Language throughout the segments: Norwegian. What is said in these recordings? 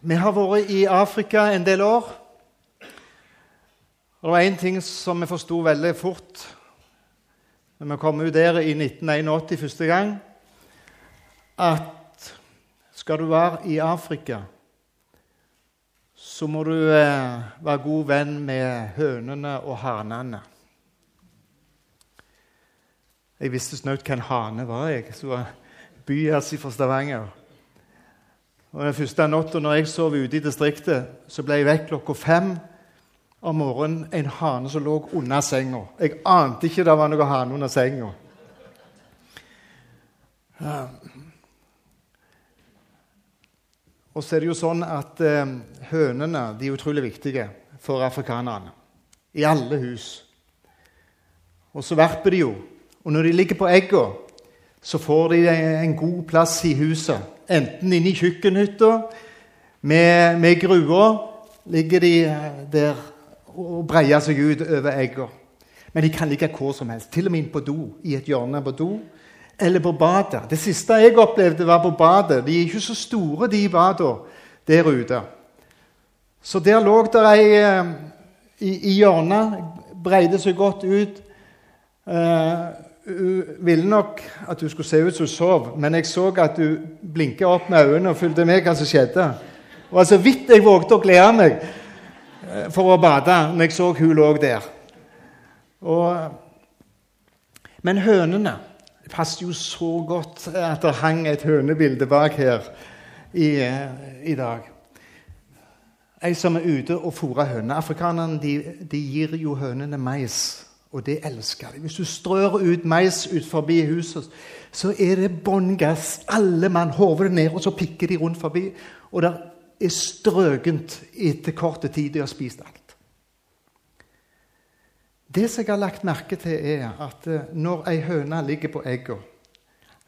Vi har vært i Afrika en del år. Og det var én ting som vi forsto veldig fort når vi kom ut der i 1981 første gang, at skal du være i Afrika, så må du eh, være god venn med hønene og hanene. Jeg visste snaut hva en hane var, jeg, som var byas fra Stavanger. Og Den første natta når jeg sov ute i distriktet, så ble jeg vekk klokka fem om morgenen en hane som lå under senga. Jeg ante ikke det var noe hane under senga. Og så er det jo sånn at eh, hønene de er utrolig viktige for afrikanerne. I alle hus. Og så verper de jo. Og når de ligger på egga, så får de en god plass i huset. Enten inne i kjøkkenhytta med, med grua. Ligger de der og breier seg ut over egga. Men de kan ligge hvor som helst. Til og med inn på do, i et hjørne på do. Eller på badet. Det siste jeg opplevde, var på badet. De er ikke så store, de badene der ute. Så der lå det ei eh, i, i hjørnet, breide seg godt ut. Uh, hun ville nok at du skulle se ut som hun sov, men jeg så at du blinka opp med øynene og fulgte med hva som skjedde. Det var så vidt jeg vågte å glede meg eh, for å bade når jeg så hun lå der. Og, men hønene Det passet jo så godt at det hang et hønebilde bak her i, i dag. Ei som er ute og fôrer høner. Afrikanerne de, de gir jo hønene mais. Og det elsker de. Hvis du strør ut mais ut forbi huset, så er det bånn gass. Alle mann hover ned, og så pikker de rundt forbi. Og det er strøkent etter kort tid de har spist alt. Det som jeg har lagt merke til, er at eh, når ei høne ligger på egga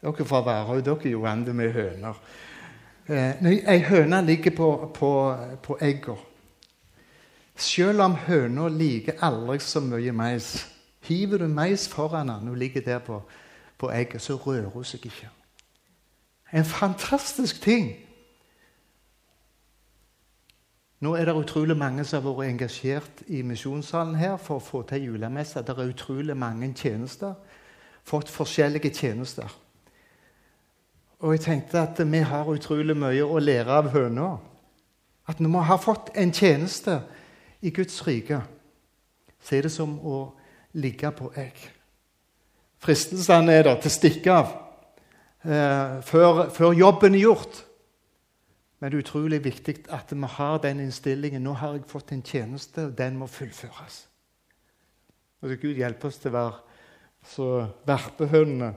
Dere fra Værøy dere er jo vant med høner. Eh, når ei høne ligger på, på, på egga selv om høna liker aldri så mye mais, hiver du mais foran når hun ligger der på, på egget, så rører hun seg ikke. En fantastisk ting. Nå er det utrolig mange som har vært engasjert i misjonssalen her for å få til julemesse. Det er utrolig mange tjenester. Fått forskjellige tjenester. Og jeg tenkte at vi har utrolig mye å lære av høna. At vi har fått en tjeneste i Guds rike, så er det som å ligge på egg. Fristelsene er der til å stikke av eh, før, før, jobben er gjort. Men det er utrolig viktig at vi har den innstillingen. Nå har jeg fått en tjeneste, og den må fullføres. Og så Gud hjelpe oss til å være så verpehønene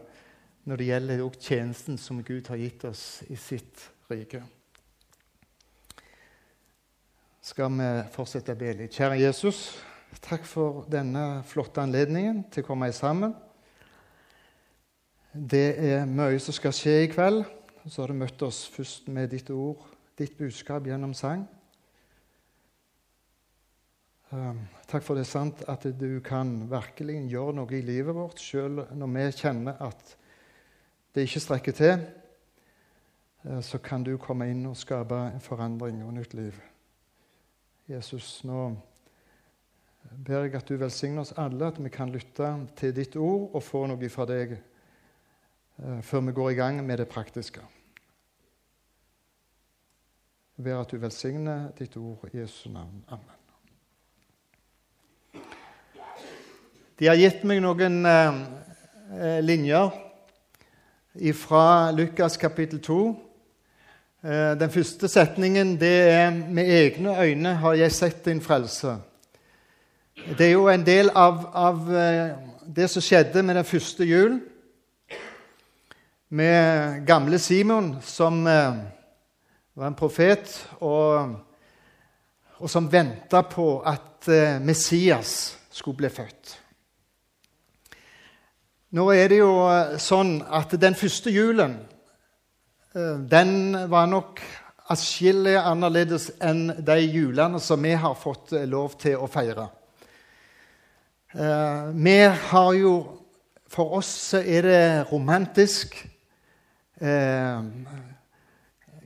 når det gjelder tjenesten som Gud har gitt oss i sitt rike skal vi fortsette å be litt. Kjære Jesus, takk for denne flotte anledningen til å komme sammen. Det er mye som skal skje i kveld. Så har du møtt oss først med ditt ord, ditt budskap gjennom sang. Um, takk for det er sant at du kan virkelig gjøre noe i livet vårt, selv når vi kjenner at det ikke strekker til. Uh, så kan du komme inn og skape en forandring og nytt liv. Jesus, nå ber jeg at du velsigner oss alle, at vi kan lytte til ditt ord og få noe fra deg eh, før vi går i gang med det praktiske. Jeg ber at du velsigner ditt ord i Jesu navn. Amen. De har gitt meg noen eh, eh linjer fra Lukas kapittel 2. Eh, den første setningen det er 'Med egne øyne har jeg sett din frelse'. Det er jo en del av, av eh, det som skjedde med den første jul. Med gamle Simon, som eh, var en profet, og, og som venta på at Messias skulle bli født. Nå er det jo sånn at den første julen den var nok atskillig annerledes enn de julene som vi har fått eh, lov til å feire. Eh, vi har jo For oss er det romantisk. Vi,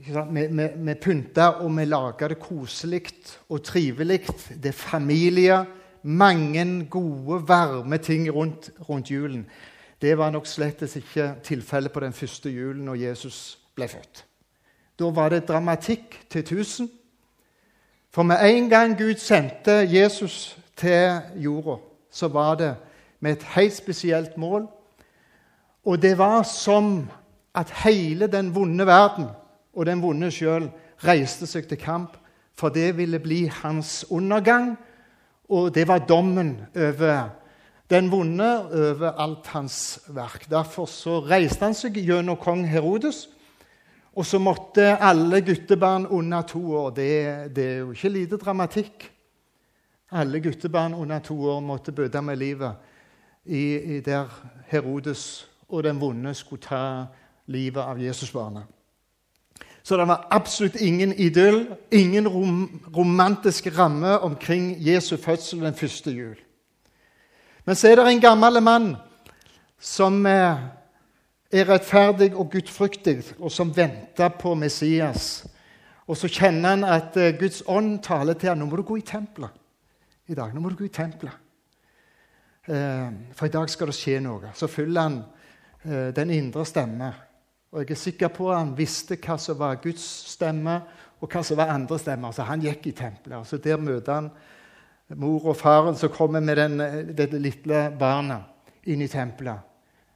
vi, vi pynter og vi lager det koselig og trivelig. Det er familie. Mange gode, varme ting rundt, rundt julen. Det var nok slett ikke tilfellet på den første julen når Jesus ble født. Da var det dramatikk til tusen. For med en gang Gud sendte Jesus til jorda, så var det med et helt spesielt mål. Og det var som at hele den vonde verden og den vonde sjøl reiste seg til kamp, for det ville bli hans undergang, og det var dommen over den vonde over alt hans verk. Derfor så reiste han seg gjennom kong Herodes, og så måtte alle guttebarn under to år det, det er jo ikke lite dramatikk. Alle guttebarn under to år måtte bøte med livet i, i der Herodes og den vonde skulle ta livet av Jesusbarnet. Så det var absolutt ingen idyll, ingen rom, romantisk ramme omkring Jesu fødsel den første jul. Men så er det en gammel mann som eh, er rettferdig og gudfryktig, og som venter på Messias. Og så kjenner han at eh, Guds ånd taler til ham. Nå må du gå i tempelet i dag. Nå må du gå i tempelet. Eh, for i dag skal det skje noe. Så følger han den indre stemme og jeg er sikker på at han visste hva som var Guds stemme, og hva som var andre stemmer. Så han gikk i tempelet. Så der møter han mor og faren som kommer med den, det lille barnet inn i tempelet.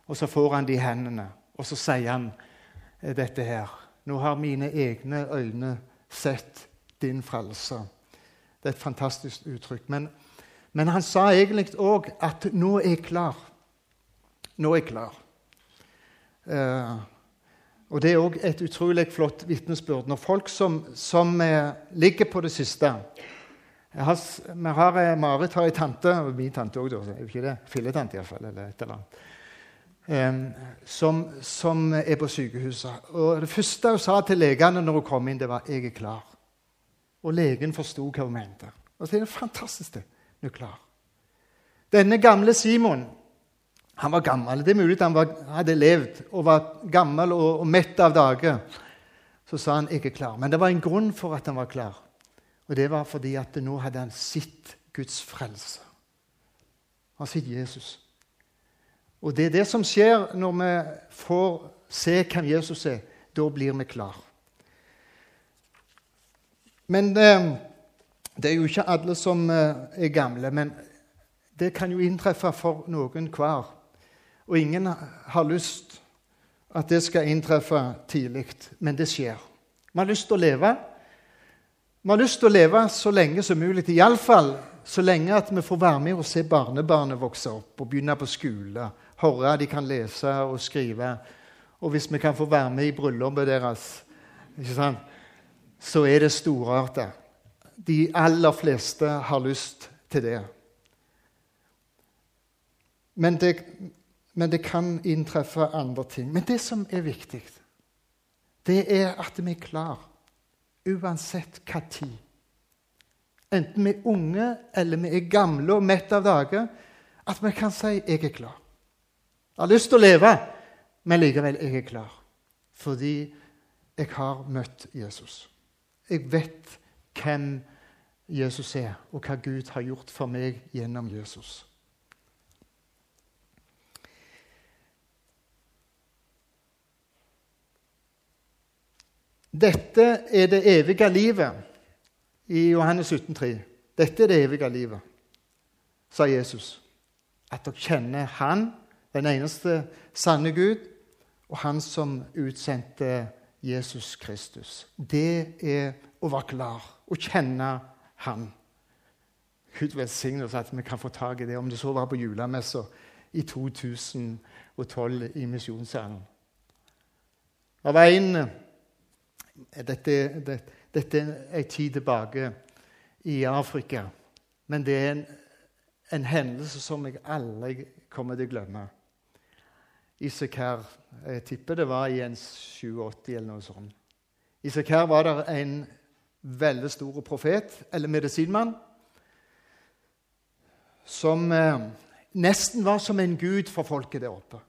Og så får han de hendene, og så sier han eh, dette her. Nå har mine egne øyne sett din frelse. Det er et fantastisk uttrykk. Men, men han sa egentlig òg at nå er jeg klar. Nå er jeg klar. Uh, og Det er òg et utrolig flott vitnesbyrd. Når folk som, som eh, ligger på det siste har, har eh, Marit har ei tante, og min tante òg, ikke det? Filletante iallfall. Eller et eller annet. Som, som, er på sykehuset. Og Det første hun sa til legene når hun kom inn, det var 'Jeg er klar'. Og legen forsto hva hun mente. Og så er det fantastisk. det. Hun er klar. Denne gamle Simon han var gammel. Det er mulig han var, hadde levd og var gammel og, og mett av dage. Så sa han 'jeg er klar'. Men det var en grunn for at han var klar. Og det var fordi at nå hadde han sett Guds frelse. Han har sett Jesus. Og det er det som skjer når vi får se hvem Jesus er. Da blir vi klar. Men eh, det er jo ikke alle som eh, er gamle. Men det kan jo inntreffe for noen hver. Og ingen har lyst at det skal inntreffe tidlig, men det skjer. Vi har lyst til å leve. Vi har lyst til å leve så lenge som mulig. Iallfall så lenge at vi får være med og se barnebarnet vokse opp og begynne på skole. Høre de kan lese og skrive. Og hvis vi kan få være med i bryllupet deres, så er det storartet. De aller fleste har lyst til det. Men det, men det kan inntreffe andre ting. Men det som er viktig, det er at vi er klar uansett hva tid. Enten vi er unge eller vi er gamle og mette av dager, At vi kan si 'jeg er klar'. Jeg har lyst til å leve, men likevel jeg er klar. Fordi jeg har møtt Jesus. Jeg vet hvem Jesus er, og hva Gud har gjort for meg gjennom Jesus. Dette er det evige livet i Johannes 17,3. Dette er det evige livet, sa Jesus. At dere kjenner Han, den eneste sanne Gud, og Han som utsendte Jesus Kristus. Det er å være klar å kjenne Han. Gud velsigne oss at vi kan få tak i det, om det så var på julemessa i 2012 i Misjonssalen. Det var en dette, det, dette er en tid tilbake i Afrika. Men det er en, en hendelse som jeg aldri kommer til å glemme. Isekar Jeg tipper det var i en 87 eller noe sånt. Isekar var der en veldig stor profet, eller medisinmann, som eh, nesten var som en gud for folket der oppe.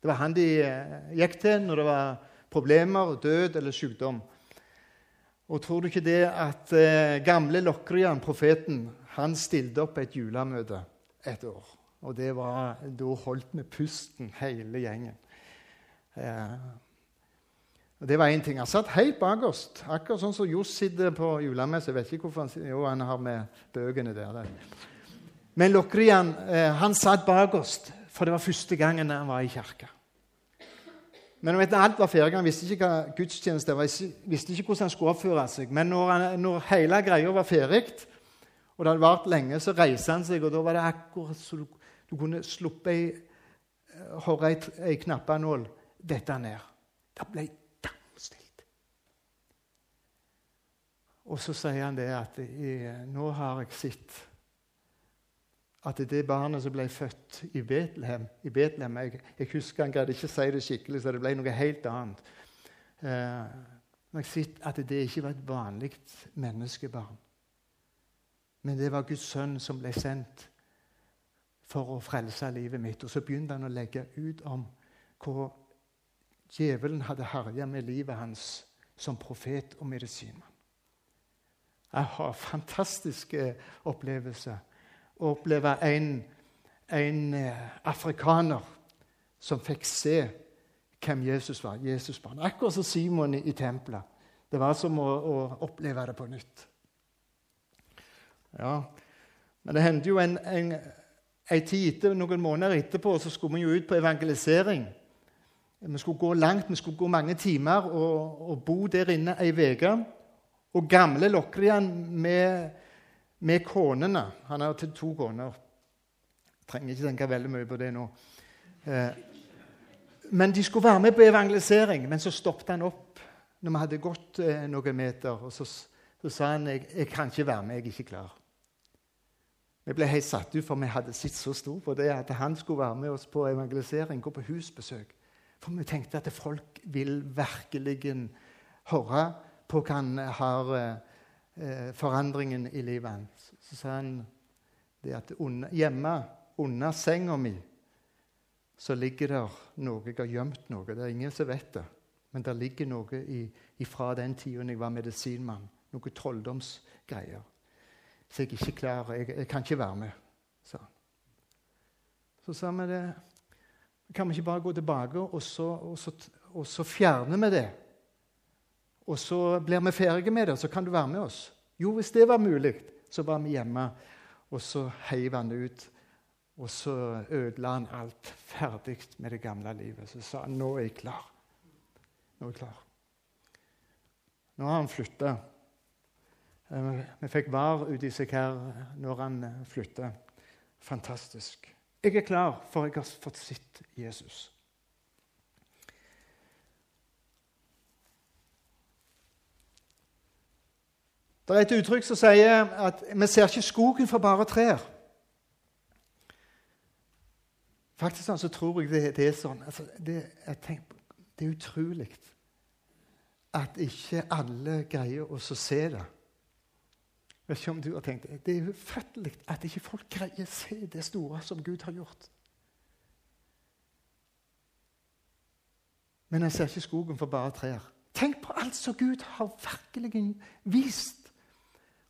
Det var han de eh, gikk til når det var problemer, død eller sykdom. Og tror du ikke det at eh, gamle Lokrian, profeten, han stilte opp et julemøte et år? Og det var, Da holdt vi pusten, hele gjengen. Eh, og Det var én ting. Han satt helt bakerst, akkurat sånn som Johs sitter på julemesse. Jeg vet ikke hvorfor han, jo, han har med bøkene der. Men Lokrian eh, han satt bakerst, for det var første gangen han var i kirka. Men vet, alt var ferdig. Han visste ikke hva gudstjeneste var. visste ikke hvordan han skulle oppføre seg. Men når, han, når hele greia var ferdig, og det hadde vart lenge, så reiste han seg, og da var det akkurat som du kunne sluppe ei, høre ei, ei knappenål dette ned. Det ble damstilt. Og så sier han det at nå har jeg sett at det barnet som ble født i Betlehem, i Betlehem jeg, jeg, husker han greide ikke si det skikkelig, så det ble noe helt annet. Eh, jeg sett at det ikke var et vanlig menneskebarn. Men det var Guds sønn som ble sendt for å frelse livet mitt. Og så begynte han å legge ut om hvor djevelen hadde herja med livet hans som profet og medisinmann. Jeg har fantastiske opplevelser Å oppleve en, en eh, afrikaner som fikk se hvem Jesus var. Jesus barn. Akkurat som Simon i, i tempelet. Det var som å, å, oppleve det på nytt. Ja, Men det hendte jo en, en, en tid etter, noen måneder etterpå så skulle vi jo ut på evangelisering. Vi skulle gå langt, vi skulle gå mange timer og, og bo der inne ei uke. Og gamle Lokrian med med konene. Han har til to koner. Trenger ikke tenke veldig mye på det nå. Eh, men de skulle være med på evangelisering, men så stoppet han opp når vi hadde gått eh, noen meter. Og så, så sa han jeg, jeg kan ikke være med, jeg er ikke klar. Vi ble helt satt ut, for vi hadde sett så stort på det at han skulle være med oss på evangelisering, gå på husbesøk. For vi tenkte at folk vil virkelig høre på hva han har eh, forandringen i livet hans. Så sa han det at hjemme under senga mi så ligger det noe Jeg har gjemt noe. Det er ingen som vet det. Men det ligger noe i, fra den tida jeg var medisinmann. Noe trolldomsgreier. Så jeg er ikke klar. Jeg, jeg kan ikke være med, han. Så sa vi det Kan vi ikke bare gå tilbake, og så, og så, og så fjerner vi det? og så blir vi ferdige med det, så kan du være med oss. Jo, hvis det var mulig, så var vi hjemme. Og så heiv han det ut. Og så ødela han alt ferdig med det gamle livet. Så sa han nå er jeg klar. Nå er jeg klar. Nå har han flytta. Eh, vi fikk var uti seg her når han eh, flytta. Fantastisk. Jeg er klar, for jeg har fått sett Jesus. Det er et uttrykk som sier at vi ser ikke skogen for bare trær. Faktisk så tror jeg det, det er sånn. Altså, det, tenker, det, er utrolig at ikke alle greier å se det. Jeg vet ikke om du har tenkt Det er ufattelig at ikke folk greier å se det store som Gud har gjort. Men en ser ikke skogen for bare trær. Tenk på alt som Gud har virkelig vist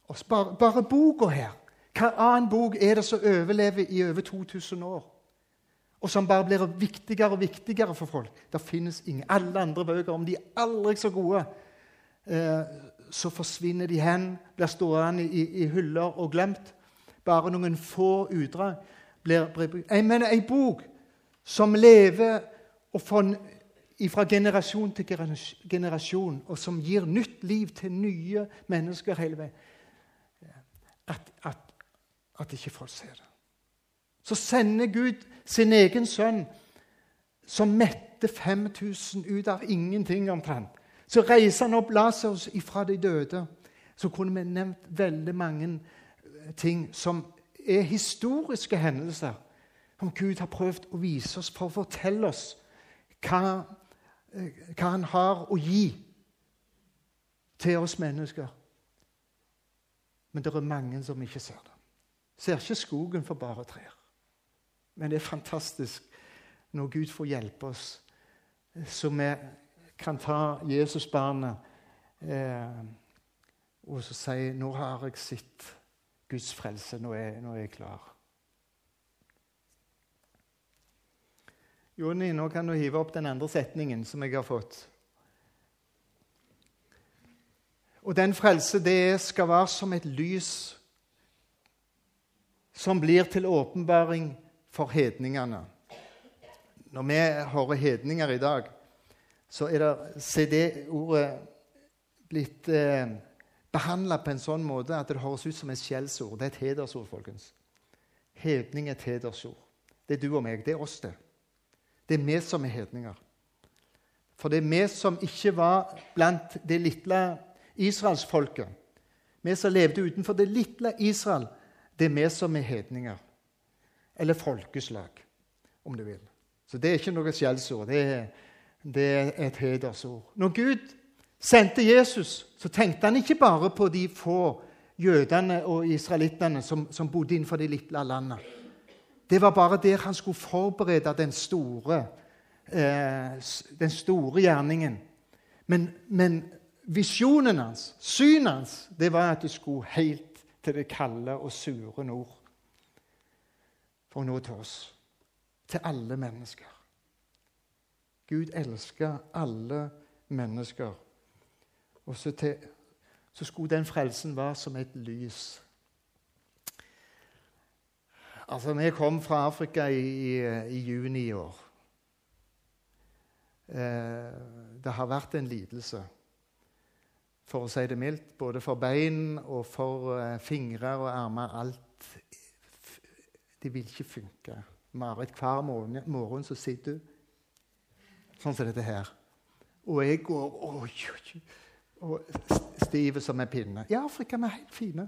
oss. Bare, bare boka her. Hva annen bok er det som overlever i over 2000 år? Og som bare blir viktigere og viktigere for folk? Det finnes ingen. Alle andre bøker, om de er aldri så gode, eh, så forsvinner de hen, blir stående i, i hyller og glemt. Bare noen få utdrag blir, blir Jeg mener ei bok som lever fra generasjon til generasjon, og som gir nytt liv til nye mennesker hele veien at, at, at ikke folk ser det. Så sender Gud sin egen sønn, som mette 5000 ut av ingenting omtrent. Så reiser han opp Lasers ifra de døde. Så kunne vi nevnt veldig mange eh, ting som er historiske hendelser. Som Gud har prøvd å vise oss for å fortelle oss hva, eh, hva han har å gi til oss mennesker. Men det er mange som ikke ser det. Ser ikke skogen for bare trær. Men det er fantastisk når Gud får hjelpe oss, så vi kan ta Jesusbarnet eh, og så si 'Nå har jeg sett Guds frelse. Nå er, nå er jeg klar'. Jonny, nå kan du hive opp den andre setningen som jeg har fått. Og den frelse, det skal være som et lys som blir til åpenbaring for hedningene. Når vi hører hedninger i dag, så er det, CD-ordet blitt eh, behandla på en sånn måte at det høres ut som et skjellsord. Det er et hedersord, folkens. Hedning er et hedersord. Det er du og meg. Det er oss, det. Det er vi som er hedninger. For det er vi som ikke var blant det lille israelsfolket. Vi som levde utenfor det lille Israel, det er vi som er hedninger. Eller folkeslag, om du vil. Så det er ikke noe skjellsord. Det, det er et hedersord. Når Gud sendte Jesus, så tenkte han ikke bare på de få jødene og israelittene som, som bodde innenfor det lille landet. Det var bare der han skulle forberede den store, eh, den store gjerningen. Men, men, visjonen hans, synet hans, det var at det skulle helt til det kalde og sure nord. For å nå til oss. Til alle mennesker. Gud elsker alle mennesker. Og så, til, så skulle den frelsen være som et lys. Altså, Vi kom fra Afrika i, i, i juni i år. Eh, det har vært en lidelse, for å si det mildt. Både for bein og for eh, fingre og armer. Alt Det vil ikke funke. Marit, hver morgen, morgen så sitter du sånn som dette her. Og jeg går oi, og stiv som en pinne. I Afrika er vi helt fine.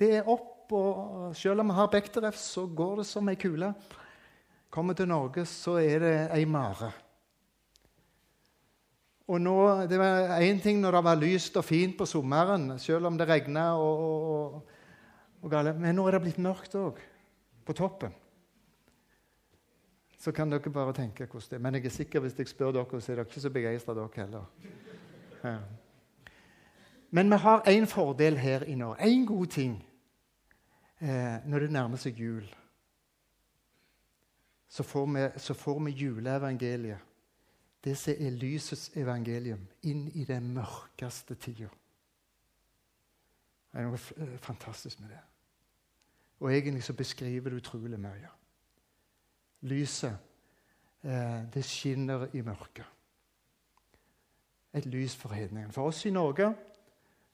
Det er opp og selv om vi har Bechterew, så går det som ei kule. Kommer til Norge, så er det ei mare. Og nå, Det var én ting når det var lyst og fint på sommeren, selv om det regna. Og, og, og, Men nå er det blitt mørkt òg, på toppen. Så kan dere bare tenke hvordan det er. Men jeg er sikker hvis jeg spør dere, så er dere ikke så begeistra, dere heller. Ja. Men vi har én fordel her i Norge. Én god ting eh, når det nærmer seg jul, så får vi, så får vi juleevangeliet. Det som er lysets evangelium, inn i den mørkeste tida. Det er noe eh, fantastisk med det. Og egentlig så beskriver det utrolig mye. Lyset, eh, det skinner i mørket. Et lys for hedningen. For oss i Norge,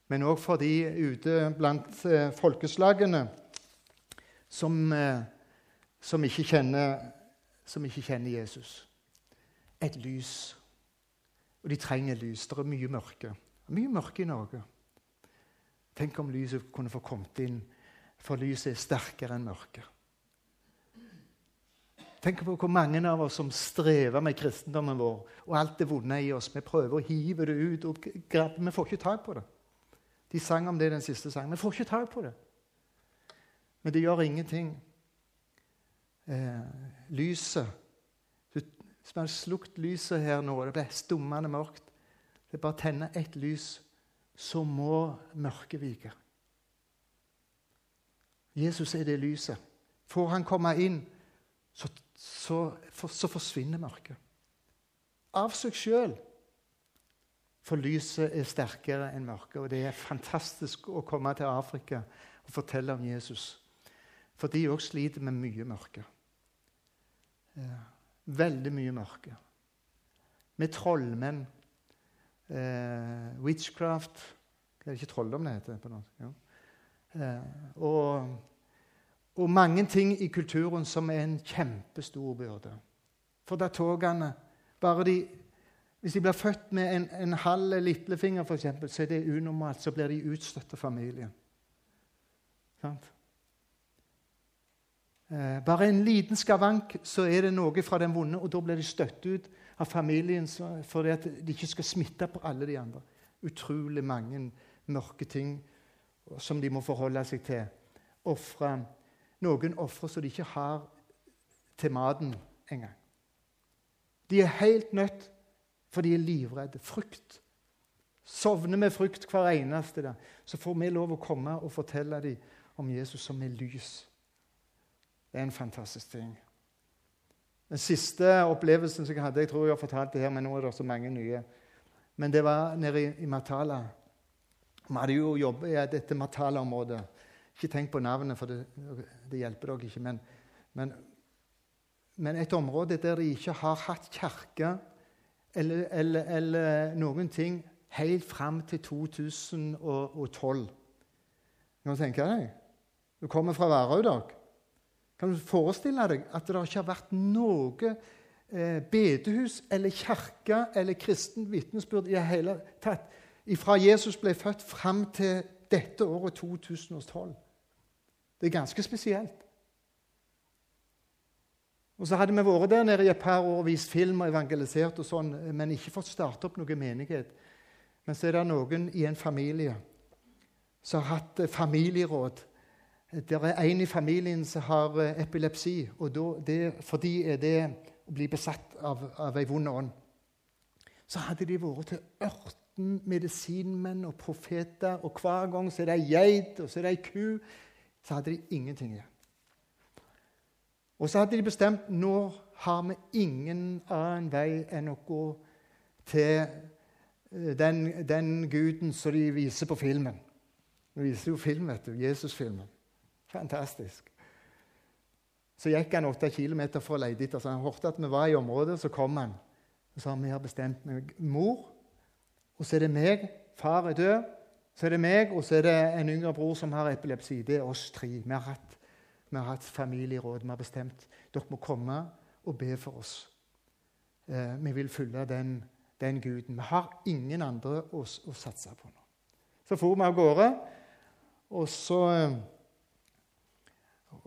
men òg for de ute blant eh, folkeslagene som, eh, som, ikke kjenner, som ikke kjenner Jesus. Et lys. Og de trenger lys. Det er mye mørke. Mye mørke i Norge. Tenk om lyset kunne få kommet inn, for lyset er sterkere enn mørket. Tenk på hvor mange av oss som strever med kristendommen vår, og alt det vonde i oss. Vi prøver å hive det ut, og vi får ikke tak på det. De sang om det i den siste sangen. Vi får ikke tak på det. Men det gjør ingenting. Eh, lyset Hvis man har slukt lyset her nå, det blir stummende mørkt Det er bare å tenne ett lys, så må mørket vike. Jesus er det lyset. Får han komme inn, så, så, så forsvinner mørket. Av seg sjøl. For lyset er sterkere enn mørket. Og det er fantastisk å komme til Afrika og fortelle om Jesus. For de òg sliter med mye mørke. Veldig mye mørke. Med trollmenn. Eh, witchcraft Det er ikke trolldom det heter på norsk. Eh, og, og, mange ting i kulturen som er en kjempestor byrde. For da togene bare de, Hvis de blir født med en, en halv lillefinger, f.eks., så er det unormalt. Så blir de utstøtt av familien. Sant? Eh, bare en liten skavank, så er det noe fra den vonde, og da blir de støtt ut av familien fordi at de ikke skal smitte på alle de andre. Utrolig mange mørke ting som de må forholde seg til. Offre. Noen ofre som de ikke har til maten engang. De er helt nødt, for de er livredde. Frykt sovner med frykt hver eneste dag, så får vi lov å komme og fortelle dem om Jesus som er lys. Det er en fantastisk ting. Den siste opplevelsen som jeg hadde Jeg tror jeg har fortalt det her, men nå er det så mange nye. Men det var nede i, Matala. Vi hadde jo jobbet i dette Matala-området. Ikke tenk på navnet, for det, det hjelper dere ikke. Men, men, men, et område der de ikke har hatt kirke eller, eller, eller noen ting helt fram til 2012. Kan du tenke deg? Du kommer fra Værøy, dere. Kan du forestille deg at det ikke har vært noe eh, bedehus eller kirke eller kristen vitnesbyrd i det hele tatt fra Jesus ble født fram til dette året 2012? Det er ganske spesielt. Og Så hadde vi vært der nede i et par år og vist film og evangelisert, og sånn, men ikke fått starte opp noen menighet. Men så er det noen i en familie som har hatt eh, familieråd det er en i familien som har eh, epilepsi, og det, for de er det å bli besatt av, av ei vond ånd. Så hadde de vært til ørten medisinmenn og profeter, og hver gang så er det ei geit og så er det ei ku. Så hadde de ingenting igjen. Og så hadde de bestemt nå har vi ingen annen vei enn å gå til eh, den, den guden som de viser på filmen. De viser jo film, vet du. Jesus-filmen. Fantastisk. Så gikk han åtte kilometer for å lete etter. Så han hørte at vi var i området, så kom han. Og vi har bestemt meg. Mor, og så er det meg. Far er død. Så er det meg, og så er det en yngre bror som har epilepsi. Det er oss tre. Vi har hatt, vi har hatt familieråd. Vi har bestemt dere må komme og be for oss. Eh, vi vil følge den, den, guden. Vi har ingen andre å, å satse på nå. Så for vi av gårde, og så eh,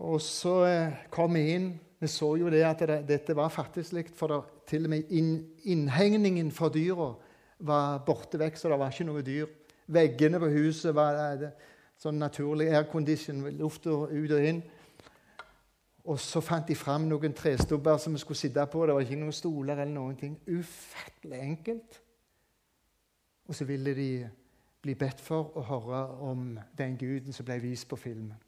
og så eh, kom vi inn. Vi så jo det at det, dette var fattigslig, for det, til og med inn, innhegningen for dyra var borte vekk, så det var ikke noe dyr. Veggene på huset var sånn naturlig aircondition, luft ut og inn. Og så fant de fram noen trestubber som vi skulle sitte på. Det var ikke noen stoler eller noen ting. Ufattelig enkelt. Og så ville de bli bedt for å høre om den guden som ble vist på filmen.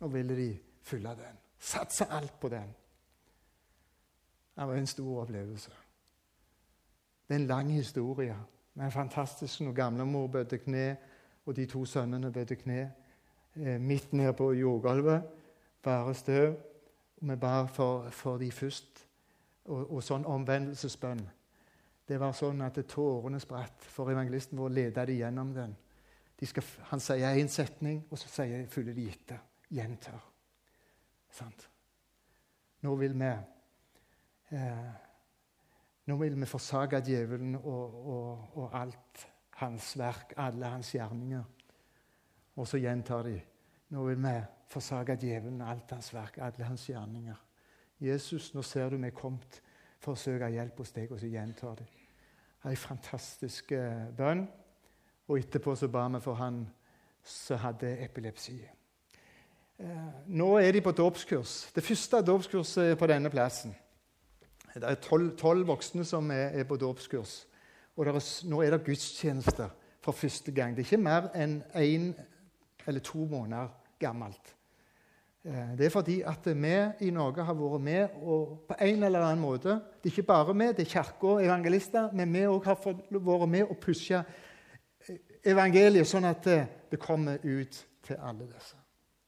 Og ville de fylle den. Satse alt på den. Det var en stor opplevelse. Det er en lang historie. Men fantastisk når gamlemor bødde kne, og de to sønnene bødde kne eh, midt nede på jordgulvet. Bare støv. Vi bar for, for de først. Og, og sånn omvendelsesbønn. Det var sånn at tårene spratt, for evangelisten vår leda de gjennom den. De skal, han sier én setning, og så sier, fulle de gitte. Gjentar. Sant? Nå vil vi eh, Nå vil vi forsake djevelen og, og, og, alt hans verk, alle hans gjerninger. Og så gjentar de. Nå vil vi forsake djevelen, alt hans verk, alle hans gjerninger. Jesus, nå ser du vi er kommet for å søke hjelp hos deg, og så gjentar de. Ei fantastisk eh, bønn. Og etterpå så ba vi for han som hadde epilepsi. Eh, nå er de på dåpskurs. Det første dåpskurset på denne plassen. Det er tolv voksne som er, er på dåpskurs. Og er, nå er det gudstjenester for første gang. Det er ikke mer enn én en eller to måneder gammelt. Eh, det er fordi at vi i Norge har vært med og på en eller annen måte Det er ikke bare vi, det er kirka og evangelister, men vi òg har vært med og pushe evangeliet sånn at det kommer ut til alle disse.